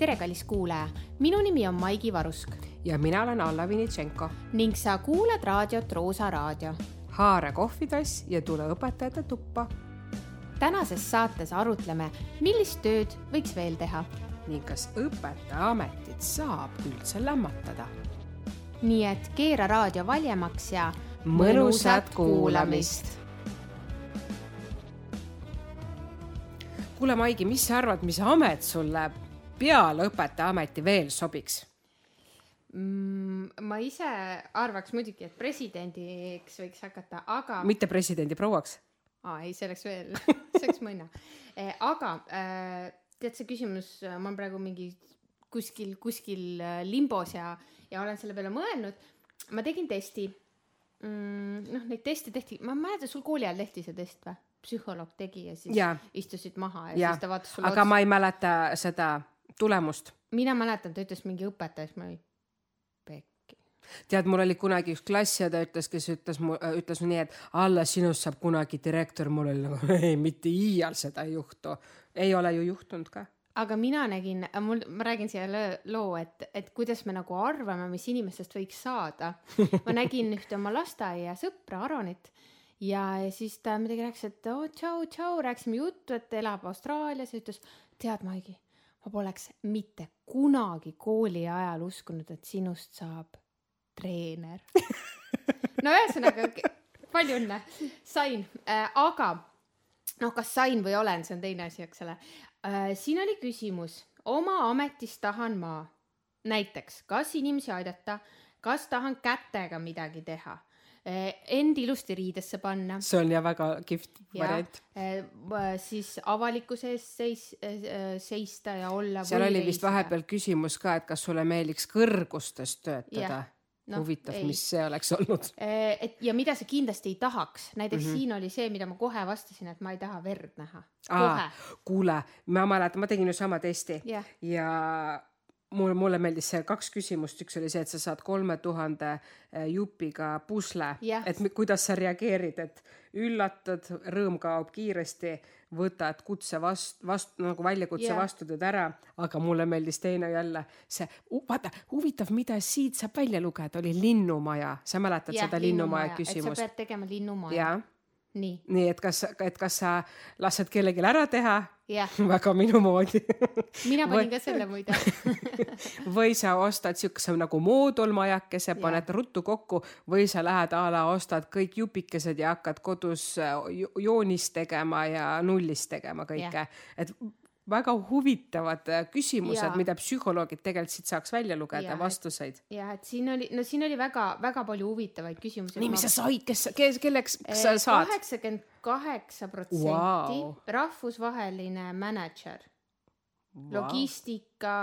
tere, kallis kuulaja, minu nimi on Maigi Varusk ja mina olen Alla Vinitšenko. ning sa kuulad raadiot Roosa Raadio. haara kohvitass ja tule õpetajate tuppa. tänases saates arutleme, millist tööd võiks veel teha ning kas õpetajaametit saab üldse lämmatada. nii et keera raadio valjemaks ja mõnusat kuulamist. kuule, Maigi, mis sa arvad, mis amet sulle peale õpetajaameti veel sobiks? mm,? ma ise arvaks muidugi, et presidendiks võiks hakata, aga. mitte presidendi prouaks? aa, ei, see oleks veel, see oleks mõnna eh,. aga äh, tead, see küsimus, ma olen praegu mingi kuskil, kuskil äh, limbos ja, ja olen selle peale mõelnud. ma tegin testi mm,. noh, neid teste tehti, ma ei mäleta, sul kooli ajal tehti see test või? psühholoog tegi ja siis ja. istusid maha ja, ja siis ta vaatas sulle aga otsa. ma ei mäleta seda tulemust. mina mäletan, ta ütles mingi õpetaja, siis ma olin pekki. tead, mul oli kunagi üks klass ja ta ütles, kes ütles mu, ütles nii, et alla sinust saab kunagi direktor, mul oli nagu ei, mitte iial seda ei juhtu. ei ole ju juhtunud ka aga mina nägin, mul, ma räägin siia loo, et, et kuidas me nagu arvame, mis inimestest võiks saada. ma nägin ühte oma lasteaiasõpra Aronit ja, ja siis ta midagi rääkis, et oo oh, tšau, tšau, rääkisime juttu, et elab Austraalias ja ütles, tead, Maigi, ma poleks mitte kunagi kooli ajal uskunud, et sinust saab treener. No ühesõnaga, palju õnne, sain. Äh,, aga noh, kas sain või olen, see on teine asi, eks ole. Äh,. siin oli küsimus, oma ametis tahan ma. Näiteks, kas inimesi aidata, kas tahan kätega midagi teha? Eh, end ilusti riidesse panna. see on ja väga kihvt variant. Eh, siis avalikkuse ees seis, eh, seista ja olla. seal oli vist vahepeal küsimus ka, et kas sulle meeldiks kõrgustes töötada no, huvitav, mis see oleks olnud? et ja mida sa kindlasti ei tahaks, näiteks mm -hmm. siin oli see, mida ma kohe vastasin, et ma ei taha verd näha. kuule, ma mäletan, ma tegin ju sama testi yeah. ja mulle, mulle meeldis see kaks küsimust, üks oli see, et sa saad kolme tuhande eh, jupiga pusle. Yeah., et kuidas sa reageerid, et üllatad, rõõm kaob kiiresti, võtad kutse vastu, vastu nagu väljakutse yeah. vastu teed ära, aga mulle meeldis teine jälle see, vaata huvitav, mida siit saab välja lugeda, oli linnumaja, sa mäletad yeah, seda linnumaja, linnumaja küsimust? sa pead tegema linnumaja. Nii, nii, et kas, et kas sa lased kellelgi ära teha yeah. väga minu moodi mina panin ka selle muide või sa ostad siukese nagu moodulmajakese, paned yeah. ruttu kokku või sa lähed a la ostad kõik jupikesed ja hakkad kodus joonist tegema ja nullist tegema kõike yeah., et väga huvitavad äh, küsimused, mida psühholoogid tegelikult siit saaks välja lugeda, vastuseid. ja et siin oli, no siin oli väga-väga palju huvitavaid küsimusi. nii, mis sa said, kes, kes, kelleks sa saad? kaheksakümmend kaheksa protsenti rahvusvaheline mänedžer wow., logistika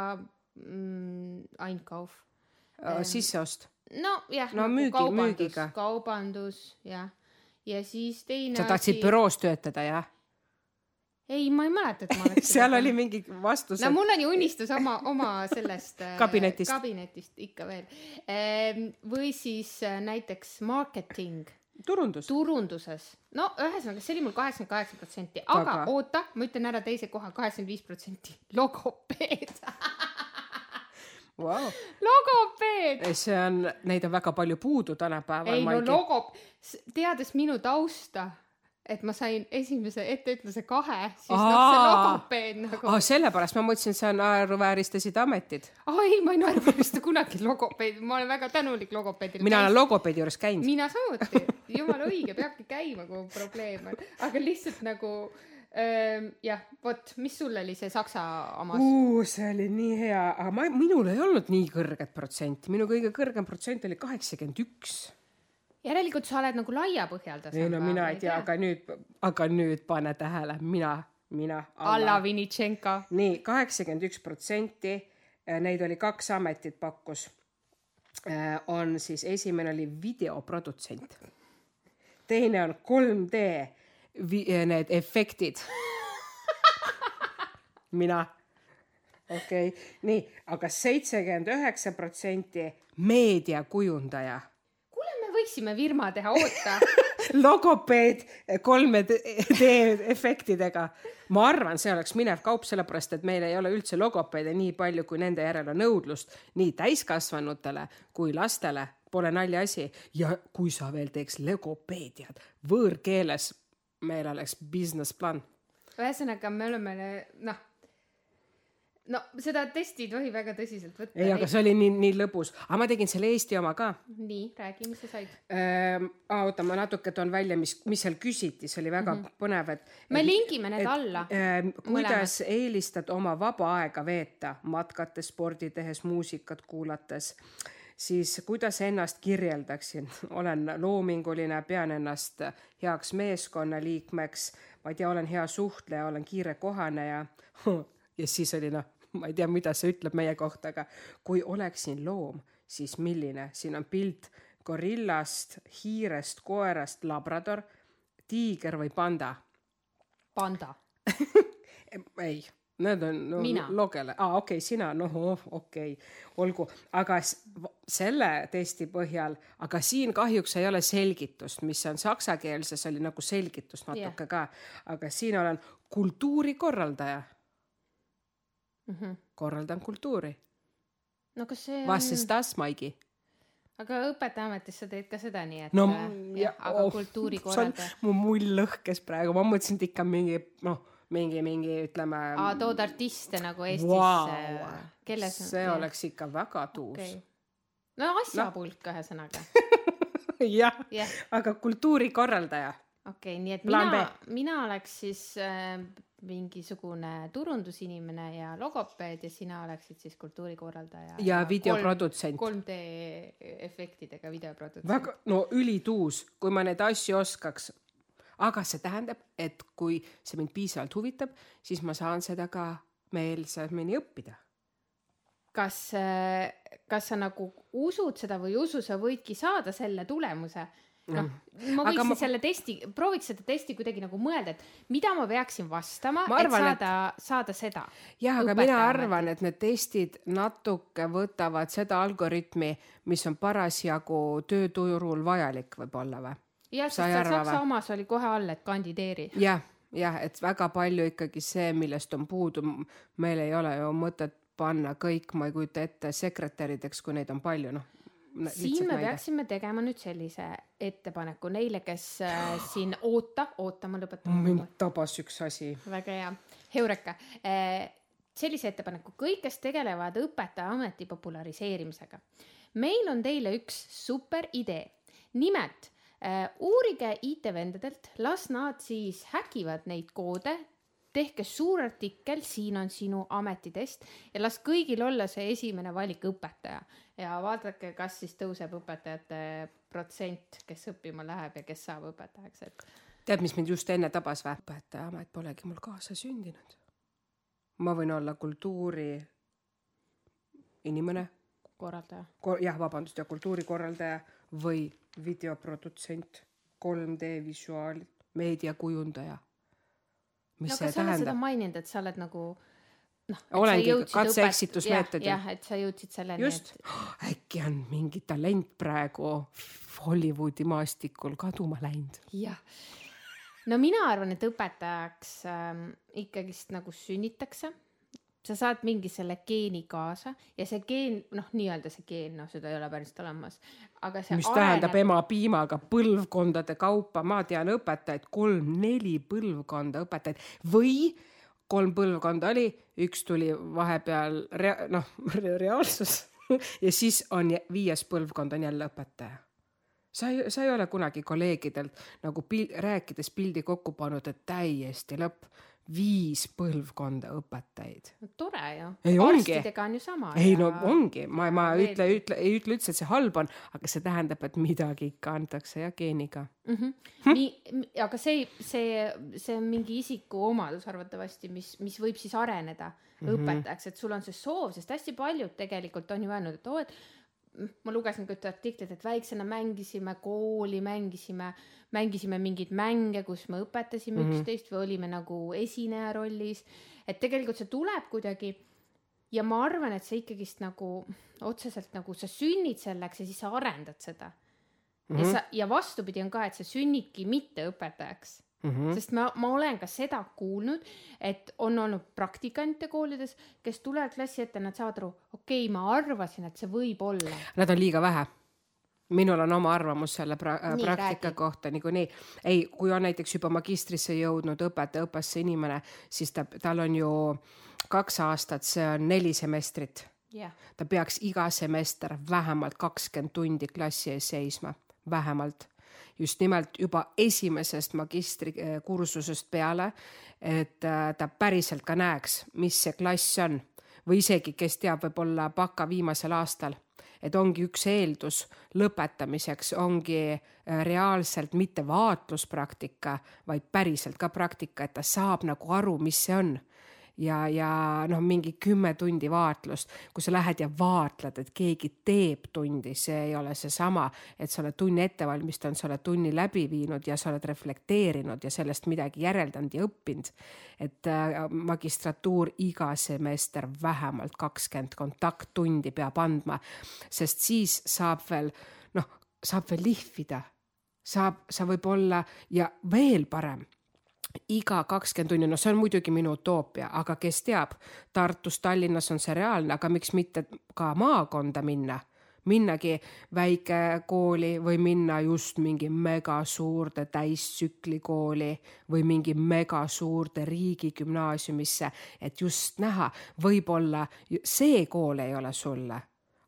mm,, Einkauf äh,. sisseost? nojah no, nagu müügi, kaubandus, kaubandus jah, ja siis teine. sa tahtsid asi... büroos töötada, jah? Ei, ma ei mäleta, et ma oleks seal oli mingi vastus. no mul on ju unistus oma, oma sellest äh, kabinetist, kabinetist ikka veel. Või siis äh, näiteks marketing. turundus. turunduses, no ühesõnaga, see oli mul kaheksakümmend kaheksa protsenti, aga Taga. oota, ma ütlen ära teise koha, kaheksakümmend viis protsenti logopeed wow.. logopeed. see on, neid on väga palju puudu tänapäeval. ei no logop-, teades minu tausta et ma sain esimese etteütluse kahe, siis noh, see logopeed nagu. aa, sellepärast ma mõtlesin, et sa naeruvääristasid ametid. aa ei, ma ei naeruväärista kunagi logopeedi, ma olen väga tänulik logopeedile. mina olen logopeedi juures käinud. mina samuti, jumala õige, peabki käima, kui probleem on, aga lihtsalt nagu ähm, jah, vot, mis sul oli see saksa omas see oli nii hea, aga ma, minul ei olnud nii kõrget protsenti, minu kõige kõrgem protsent oli kaheksakümmend üks järelikult sa oled nagu laiapõhjaldas. ei no mina ei tea, aga nüüd, aga nüüd pane tähele, mina, mina. Alla Vinitšenko. nii, kaheksakümmend üks protsenti, äh, neid oli kaks ametit pakkus. Äh, on siis, esimene oli videoprodutsent. teine on 3D äh, need efektid mina okei okay., nii, aga seitsekümmend üheksa protsenti meediakujundaja võiksime firma teha, oota logopeed 3D efektidega. ma arvan, see oleks minev kaup, sellepärast et meil ei ole üldse logopeede nii palju, kui nende järele on nõudlust nii täiskasvanutele kui lastele. Pole naljaasi ja kui sa veel teeks logopeediat võõrkeeles, meil oleks business plan. ühesõnaga, me oleme noh no seda testi ei tohi väga tõsiselt võtta. ei, aga see oli nii, nii lõbus, aga ma tegin selle Eesti oma ka. nii, räägi, mis sa said ähm,? oota, ma natuke toon välja, mis, mis seal küsiti, see oli väga mm -hmm. põnev, et. me lingime need et, alla äh,. kuidas mõlemad. eelistad oma vaba aega veeta, matkates, spordi tehes, muusikat kuulates? siis kuidas ennast kirjeldaksin, olen loominguline, pean ennast heaks meeskonnaliikmeks, ma ei tea, olen hea suhtleja, olen kiire kohaneja ja siis oli noh ma ei tea, mida see ütleb meie kohta, aga kui oleksin loom, siis milline, siin on pilt gorillast, hiirest, koerast, labrador, tiiger või panda? panda. Ei, need on no, logele, aa ah, okei okay,, sina, noh okei. Okay., olgu, aga selle testi põhjal, aga siin kahjuks ei ole selgitust, mis on saksakeelses oli nagu selgitus natuke yeah. ka, aga siin olen kultuurikorraldaja mm. -hmm. korraldan kultuuri. no kas see on. Das, Maigi? aga õpetajaametis sa teed ka seda nii, et no, äh, jah, aga oh, kultuurikorraldaja. mu mull lõhkes praegu, ma mõtlesin, et ikka mingi noh, mingi, mingi ütleme. aa, tood artiste nagu Eestis wow.. kelles? see jah. oleks ikka väga tuus okay.. no asjapulk no. ühesõnaga jah yeah., aga kultuurikorraldaja. okei okay,, nii et Plan mina, mina oleks siis äh, mingisugune turundusinimene ja logopeed ja sina oleksid siis kultuurikorraldaja. ja, ja videoprodutsent. 3D efektidega videoprodutsent. väga, no ülituus, kui ma neid asju oskaks. aga see tähendab, et kui see mind piisavalt huvitab, siis ma saan seda ka meelsamini õppida. kas, kas sa nagu usud seda või ei usu, sa võidki saada selle tulemuse noh, ma võiksin ma... selle testi, prooviks seda testi kuidagi nagu mõelda, et mida ma peaksin vastama, et saada et..., saada seda. jah, aga mina arvan, et need testid natuke võtavad seda algoritmi, mis on parasjagu tööturul vajalik võib-olla või? jah, sest seal Saksa omas oli kohe all, et kandideeri. jah, jah, et väga palju ikkagi see, millest on puudu, meil ei ole ju mõtet panna kõik, ma ei kujuta ette, sekretärideks, kui neid on palju, noh siin me näide. peaksime tegema nüüd sellise ettepaneku neile, kes äh, siin oota, oota, ma lõpetan. mind tabas üks asi. väga hea, Heureka äh,. sellise ettepaneku, kõik, kes tegelevad õpetajaameti populariseerimisega. meil on teile üks super idee. nimelt äh, uurige IT-vendadelt, las nad siis häkivad neid koode tehke suur artikkel, siin on sinu ametitest ja las kõigil olla see esimene valik õpetaja ja vaadake, kas siis tõuseb õpetajate protsent, kes õppima läheb ja kes saab õpetajaks, et. tead, mis mind just enne tabas või? õpetajaamet polegi mul kaasa sündinud. ma võin olla kultuuri inimene. korraldaja Ko. jah, vabandust, ja kultuurikorraldaja või videoprodutsent, 3D visuaal, meediakujundaja mis no, see tähendab? sa oled seda maininud, et sa oled nagu noh. olengi katse-eksitusmeetodil. jah, et sa jõudsid selleni. just et..., äkki on mingi talent praegu Hollywoodi maastikul kaduma läinud. jah, no mina arvan, et õpetajaks ähm, ikkagist nagu sünnitakse sa saad mingi selle geeni kaasa ja see geen, noh, nii-öelda see geen, noh, seda ei ole päriselt olemas, aga see mis areneb... tähendab ema piimaga põlvkondade kaupa, ma tean õpetajaid, kolm-neli põlvkonda õpetajaid. Või kolm põlvkonda oli, üks tuli vahepeal rea-, noh re, reaalsus ja siis on viies põlvkond on jälle õpetaja. Sa ei, sa ei ole kunagi kolleegidelt nagu pil, rääkides pildi kokku pannud, et täiesti lõpp viis põlvkonda õpetajaid. tore ju. arstidega on ju sama. ei ja... no ongi, ma, ma veel... ütle, ütle, ei ütle üldse, et see halb on, aga see tähendab, et midagi ikka antakse ja geeniga mm. -hmm. Hm? nii, aga see, see, see on mingi isikuomadus arvatavasti, mis, mis võib siis areneda mm -hmm. õpetajaks, et sul on see soov, sest hästi paljud tegelikult on ju öelnud, et oo, et ma lugesin ka ühte artiklit, et väiksena mängisime kooli, mängisime, mängisime mingeid mänge, kus me õpetasime mm -hmm. üksteist või olime nagu esineja rollis. et tegelikult see tuleb kuidagi ja ma arvan, et see ikkagist nagu otseselt nagu sa sünnid selleks ja siis sa arendad seda. ja sa ja vastupidi on ka, et sa sünnidki mitte õpetajaks mm. -hmm. sest ma, ma olen ka seda kuulnud, et on olnud praktikante koolides, kes tulevad klassi ette, nad saavad aru, okei okay,, ma arvasin, et see võib olla. Nad on liiga vähe minul on oma arvamus selle pra Nii, praktika räägi. kohta niikuinii. ei, kui on näiteks juba magistrisse jõudnud õpetajaõppesse inimene, siis ta, tal on ju kaks aastat, see on neli semestrit jah, ta peaks iga semester vähemalt kakskümmend tundi klassi ees seisma, vähemalt. Just nimelt juba esimesest magistrikursusest peale, et äh, ta päriselt ka näeks, mis see klass on. Või isegi, kes teab, võib-olla baka viimasel aastal et ongi üks eeldus lõpetamiseks ongi äh, reaalselt mitte vaatluspraktika, vaid päriselt ka praktika, et ta saab nagu aru, mis see on ja, ja noh, mingi kümme tundi vaatlust, kui sa lähed ja vaatled, et keegi teeb tundi, see ei ole seesama, et sa oled tunni ette valmistanud, sa oled tunni läbi viinud ja sa oled reflekteerinud ja sellest midagi järeldanud ja õppinud. et äh, magistratuur iga semester vähemalt kakskümmend kontakttundi peab andma, sest siis saab veel noh, saab veel lihvida, saab, sa võib olla ja veel parem iga kakskümmend tundi, no see on muidugi minu utoopia, aga kes teab, Tartus, Tallinnas on see reaalne, aga miks mitte ka maakonda minna, minnagi väikekooli või minna just mingi megasuurde täistsüklikooli või mingi megasuurde riigigümnaasiumisse, et just näha, võib-olla see kool ei ole sulle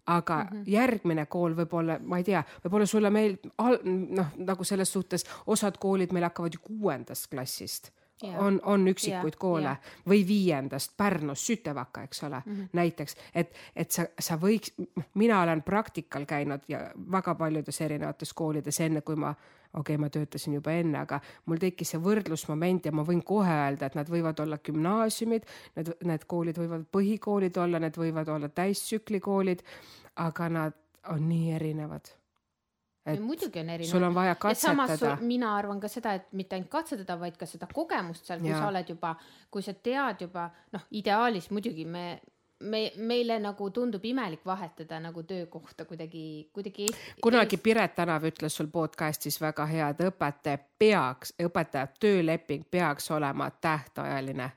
aga mm -hmm. järgmine kool võib-olla, ma ei tea, võib-olla sulle meil noh, nagu selles suhtes osad koolid meil hakkavad ju kuuendast klassist Jaa. on, on üksikuid Jaa, koole jaa. või viiendast Pärnus, Sütevaka, eks ole mm, -hmm. näiteks, et, et sa, sa võiks, mina olen praktikal käinud ja väga paljudes erinevates koolides, enne kui ma okei okay,, ma töötasin juba enne, aga mul tekkis see võrdlusmoment ja ma võin kohe öelda, et nad võivad olla gümnaasiumid, need, need koolid võivad põhikoolid olla, need võivad olla täistsüklikoolid, aga nad on nii erinevad. et muidugi on erinev. sul on vaja ja katsetada mina arvan ka seda, et mitte ainult katsetada, vaid ka seda kogemust seal, kui Jaa. sa oled juba, kui sa tead juba noh, ideaalis muidugi me, me, meile nagu tundub imelik vahetada nagu töökohta kuidagi, kuidagi kunagi Piret Tänav ütles sul podcast'is väga hea, et õpetaja peaks, õpetaja tööleping peaks olema tähtajaline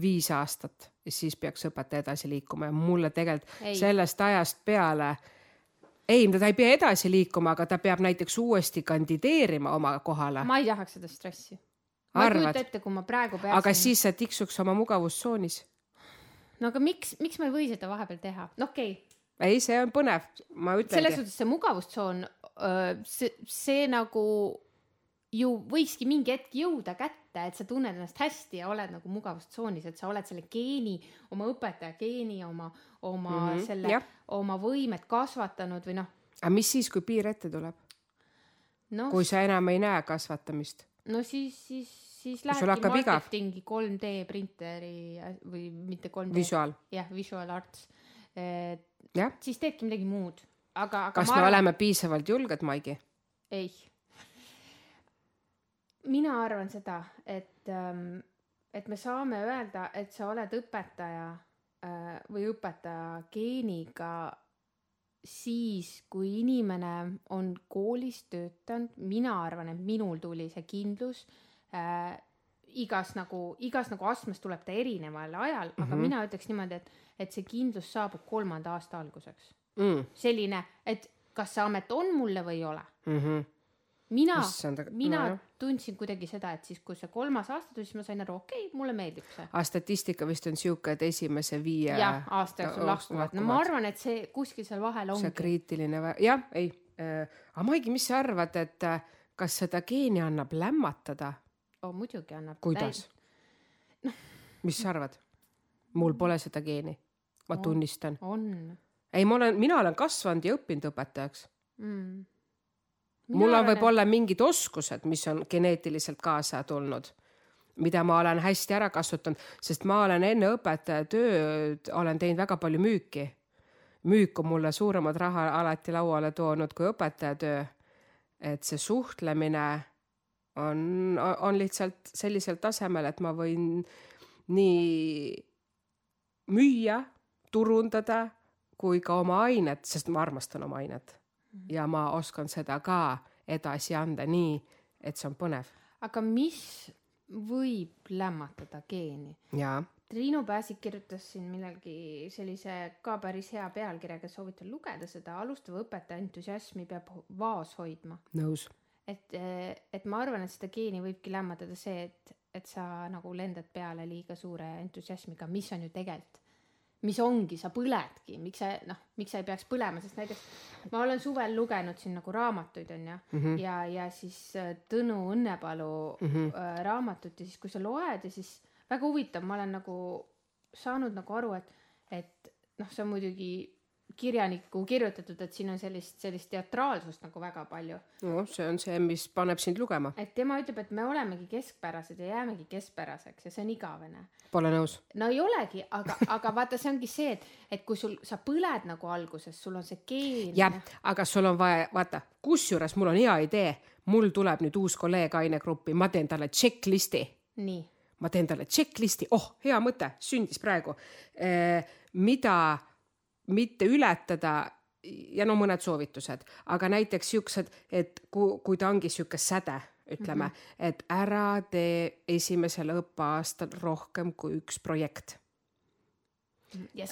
viis aastat ja siis peaks õpetaja edasi liikuma ja mulle tegelikult sellest ajast peale ei, ta ei pea edasi liikuma, aga ta peab näiteks uuesti kandideerima oma kohale, ma ei tahaks seda stressi. ma ei kujuta ette, kui ma praegu peaksin. aga siis sa tiksuks oma mugavustsoonis. No aga miks, miks ma ei või seda vahepeal teha? no okei okay., ei, see on põnev, ma selles ütlengi, suhtes see mugavustsoon, see, see nagu ju võikski mingi hetk jõuda kätte, et sa tunned ennast hästi ja oled nagu mugavustsoonis, et sa oled selle geeni, oma õpetaja geeni, oma, oma mm -hmm, selle oma võimed kasvatanud või noh, aga mis siis, kui piir ette tuleb, noh, kui sa enam ei näe kasvatamist? no siis, siis, siis lähebki marketingi 3D printeri või mitte 3D, visuaal, jah, visual arts. siis teedki midagi muud, aga, aga kas me arvan- oleme piisavalt julged, Maigi? ei. mina arvan seda, et, et me saame öelda, et sa oled õpetaja äh, või õpetaja geeniga siis, kui inimene on koolis töötanud, mina arvan, et minul tuli see kindlus äh, igas nagu, igas nagu astmes tuleb ta erineval ajal, aga mm Mhm. -hmm. mina ütleks niimoodi, et, et see kindlus saabub kolmanda aasta alguseks. Mm selline, et kas see amet on mulle või ei ole -hmm. mina aga-, mina no, tundsin kuidagi seda, et siis, kui see kolmas aasta tuli, siis ma sain aru, okei okay,, mulle meeldib see. aga statistika vist on sihuke, et esimese viie jah, aasta jooksul lahkuvad, no ma arvan, et see kuskil seal vahel see ongi. kriitiline vä-, jah, ei äh,. aga Maigi, mis sa arvad, et äh, kas seda geeni annab lämmatada, oh,. muidugi annab. kuidas? mis sa arvad? mul pole seda geeni, ma On. tunnistan. on ei, ma olen, mina olen kasvanud ja õppinud õpetajaks. mm.. mul on võib-olla mingid oskused, mis on geneetiliselt kaasa tulnud, mida ma olen hästi ära kasutanud, sest ma olen enne õpetaja tööd olen teinud väga palju müüki. müük on mulle suuremat raha alati lauale toonud kui õpetaja töö. et see suhtlemine on, on lihtsalt sellisel tasemel, et ma võin nii müüa, turundada kui ka oma ainet, sest ma armastan oma ainet ja ma oskan seda ka edasi anda nii, et see on põnev. aga mis võib lämmatada geeni? Triinu Pääsik kirjutas siin millalgi sellise ka päris hea pealkirjaga, soovitan lugeda seda, alustava õpetaja entusiasmi peab vaos hoidma. nõus. Et, et ma arvan, et seda geeni võibki lämmatada see, et, et sa nagu lendad peale liiga suure entusiasmiga, mis on ju tegelikult, mis ongi, sa põledki, miks sa noh, miks sa ei peaks põlema, sest näiteks ma olen suvel lugenud siin nagu raamatuid onju mm -hmm. ja, ja siis äh, Tõnu Õnnepalu mm -hmm. raamatut ja siis, kui sa loed ja siis väga huvitav, ma olen nagu saanud nagu aru, et, et noh, see on muidugi kirjaniku kirjutatud, et siin on sellist, sellist teatraalsust nagu väga palju no see on see, mis paneb sind lugema. et tema ütleb, et me olemegi keskpärased ja jäämegi keskpäraseks ja see on igavene. Pole nõus. no ei olegi, aga, aga vaata, see ongi see, et, et kui sul, sa põled nagu alguses, sul on see geen. jah, aga sul on vaja, vaata, kusjuures mul on hea idee, mul tuleb nüüd uus kolleeg ainegruppi, ma teen talle checklist'i nii, ma teen talle checklist'i, oh, hea mõte, sündis praegu eh,. mida mitte ületada ja no mõned soovitused, aga näiteks siuksed, et kui, kui ta ongi sihuke säde, ütleme mm, -hmm. et ära tee esimesel õppeaastal rohkem kui üks projekt.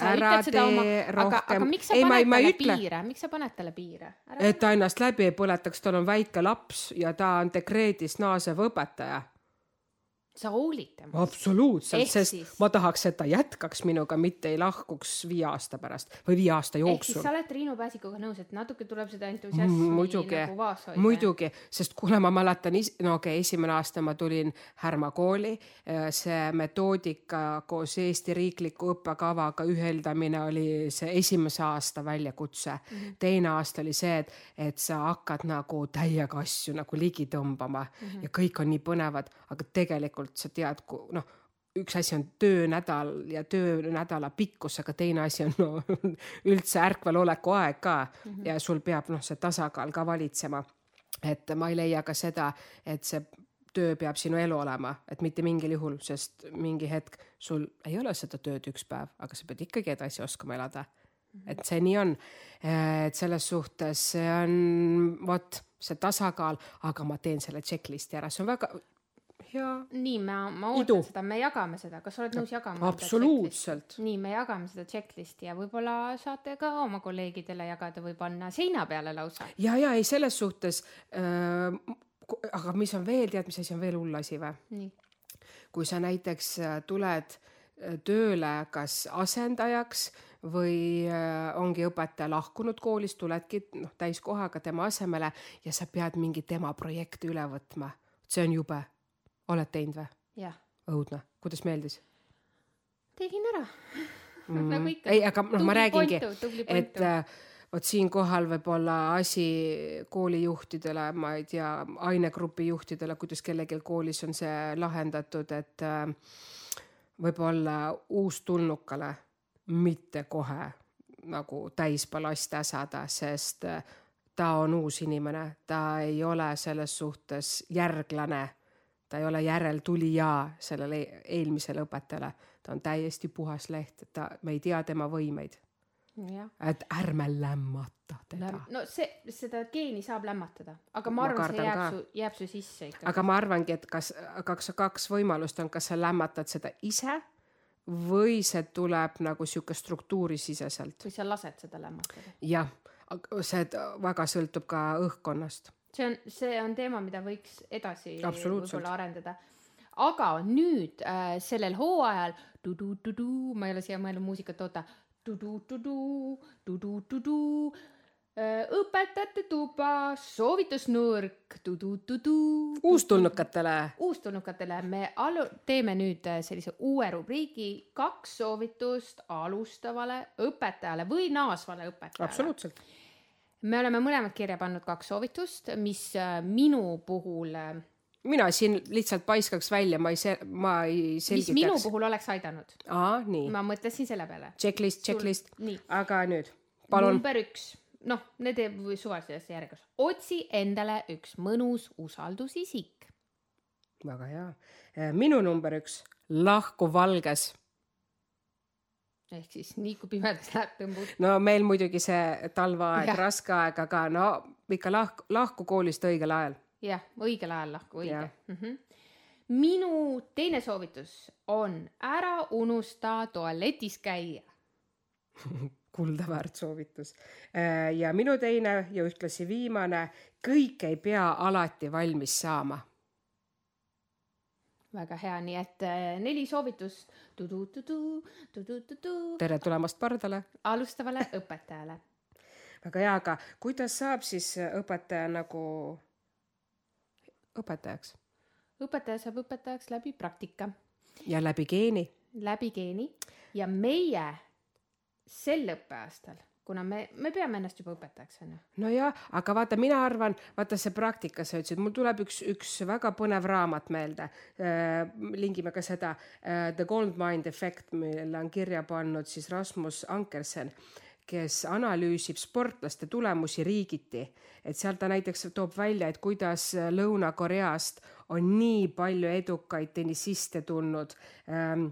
Ära oma, tee aga rohkem- miks sa Ei, ma ei- ma ei ütle. piire, miks sa paned talle piire? et ta ennast läbi ei põletaks, tal on väike laps ja ta on dekreedist naasev õpetaja sa hoolid temast. absoluutselt, sest siis- ma tahaks, et ta jätkaks minuga, mitte ei lahkuks viie aasta pärast või viie aasta ehk siis jooksul sa oled Triinu Pääsikuga nõus, et natuke tuleb seda entusiasmi muidugi nagu vaos hoida. muidugi, sest kuule, ma mäletan, no okei okay,, esimene aasta ma tulin Härma kooli, see metoodika koos Eesti riikliku õppekavaga ühildamine oli see esimese aasta väljakutse mm. -hmm. teine aasta oli see, et, et sa hakkad nagu täiega asju nagu ligi tõmbama mm -hmm. ja kõik on nii põnevad, aga tegelikult sa tead, noh üks asi on töönädal ja töönädala pikkus, aga teine asi on no, üldse ärkveloleku aeg ka mm -hmm. ja sul peab noh, see tasakaal ka valitsema. et ma ei leia ka seda, et see töö peab sinu elu olema, et mitte mingil juhul, sest mingi hetk sul ei ole seda tööd üks päev, aga sa pead ikkagi edasi oskama elada. et see nii on. et selles suhtes see on vot see tasakaal, aga ma teen selle checklist'i ära, see on väga hea nii, ma, ma ootan Idu. seda, me jagame seda, kas sa oled nõus jagama? absoluutselt. nii, me jagame seda checklist'i ja võib-olla saate ka oma kolleegidele jagada või panna seina peale lausa. ja, ja ei, selles suhtes äh,. aga mis on veel, tead, mis asi on veel hull asi või? kui sa näiteks äh, tuled äh, tööle kas asendajaks või äh, ongi õpetaja lahkunud koolist, tuledki noh, täiskohaga tema asemele ja sa pead mingi tema projekti üle võtma. see on jube. Oled teinud või? jah, õudne, kuidas meeldis? Tegin ära. Mm. nagu ikka. ei, aga noh, ma räägingi, et äh, vot siinkohal võib-olla asi koolijuhtidele, ma ei tea, ainegrupi juhtidele, kuidas kellelgi koolis on see lahendatud, et äh, võib-olla uustulnukale mitte kohe nagu täisbalast äsada, sest äh, ta on uus inimene, ta ei ole selles suhtes järglane, ta ei ole järeltulija sellele eelmisele õpetajale, ta on täiesti puhas leht, ta, me ei tea tema võimeid, et ärme lämmata teda. no see, seda geeni saab lämmatada, aga ma arvan, see jääb ka. su, jääb su sisse ikka. aga ma arvangi, et kas kaks, kaks võimalust on, kas sa lämmatad seda ise või see tuleb nagu sihuke struktuurisiseselt. või sa lased seda lämmatada. jah, see väga sõltub ka õhkkonnast. See on, see on teema, mida võiks edasi võib-olla arendada. aga nüüd äh, sellel hooajal tudu-tudu, ma ei ole siia mõelnud muusikat toota, tudu-tudu, tudu-tudu, õpetajate tuba, soovitusnurk, tudu-tudu. uustulnukatele uustulnukatele me alu-, teeme nüüd äh, sellise uue rubriigi, kaks soovitust alustavale õpetajale või naasvale õpetajale. absoluutselt. Me oleme mõlemad kirja pannud kaks soovitust, mis äh, minu puhul, mina siin lihtsalt paiskaks välja, ma ei se-, ma ei mis minu selgitaks. puhul oleks aidanud. aa, nii. ma mõtlesin selle peale. Checklist, checklist. aga nüüd, palun. number üks, noh, need suvalises järjekorras. otsi endale üks mõnus usaldusisik. väga hea. minu number üks, lahku valges. Ehk siis nii kui pimedas läheb, tõmbud. no meil muidugi see talveaeg, raske aeg, aga no ikka lahku, lahku koolist õigel ajal. jah, õigel ajal lahku, õige mm. -hmm. minu teine soovitus on ära unusta tualetis käia. kuldaväärt soovitus. ja minu teine ja ühtlasi viimane, kõik ei pea alati valmis saama. Väga hea, nii et äh, neli soovitust. Tere tulemast pardale. alustavale õpetajale. väga hea, aga kuidas saab siis õpetaja nagu õpetajaks? Õpetaja saab õpetajaks läbi praktika, ja läbi geeni? läbi geeni. Ja meie sel õppeaastal, kuna me, me peame ennast juba õpetajaks, onju. nojah, aga vaata, mina arvan, vaata see praktika, sa ütlesid, mul tuleb üks, üks väga põnev raamat meelde äh,. lingime ka seda äh, The Gold Mind Effect, mille on kirja pannud siis Rasmus Ankersen kes analüüsib sportlaste tulemusi riigiti, et seal ta näiteks toob välja, et kuidas Lõuna-Koreast on nii palju edukaid tennisiste tulnud ähm,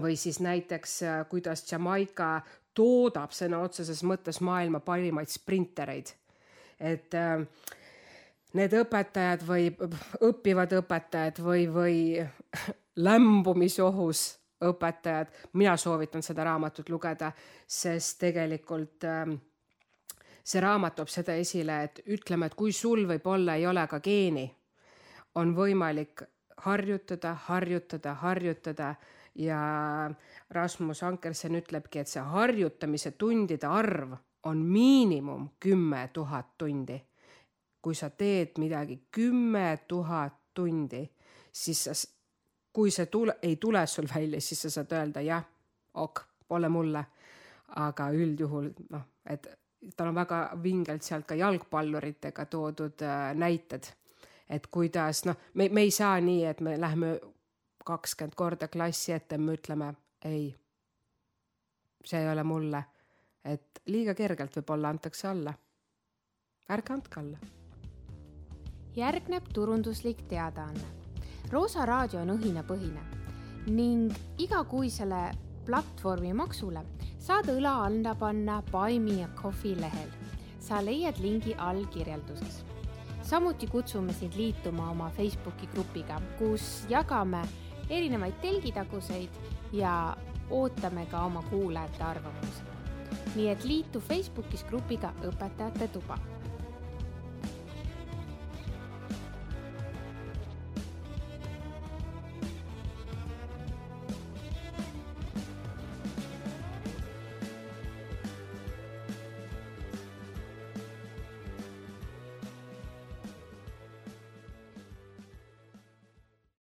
või siis näiteks äh, kuidas Jamaica toodab sõna otseses mõttes maailma parimaid sprintereid. et äh, need õpetajad või õppivad õpetajad või, või lämbumisohus õpetajad, mina soovitan seda raamatut lugeda, sest tegelikult ähm, see raamat toob seda esile, et ütleme, et kui sul võib-olla ei ole ka geeni, on võimalik harjutada, harjutada, harjutada ja Rasmus Ankersen ütlebki, et see harjutamise tundide arv on miinimum kümme tuhat tundi. kui sa teed midagi kümme tuhat tundi, siis sa kui see tule, ei tule sul välja, siis sa saad öelda jah, ok, pole mulle. aga üldjuhul noh, et tal on väga vingelt sealt ka jalgpalluritega toodud äh, näited, et kuidas noh, me, me ei saa nii, et me läheme kakskümmend korda klassi ette, me ütleme ei, see ei ole mulle, et liiga kergelt võib-olla antakse alla. ärge andke alla. järgneb turunduslik teadaanne Roosa raadio on õhinapõhine ning igakuisele platvormi maksule saad õla alla panna Buy Me a Coffee lehel. sa leiad lingi all kirjelduses. samuti kutsume sind liituma oma Facebooki grupiga, kus jagame erinevaid telgitaguseid ja ootame ka oma kuulajate arvamusi. nii et liitu Facebookis grupiga Õpetajate tuba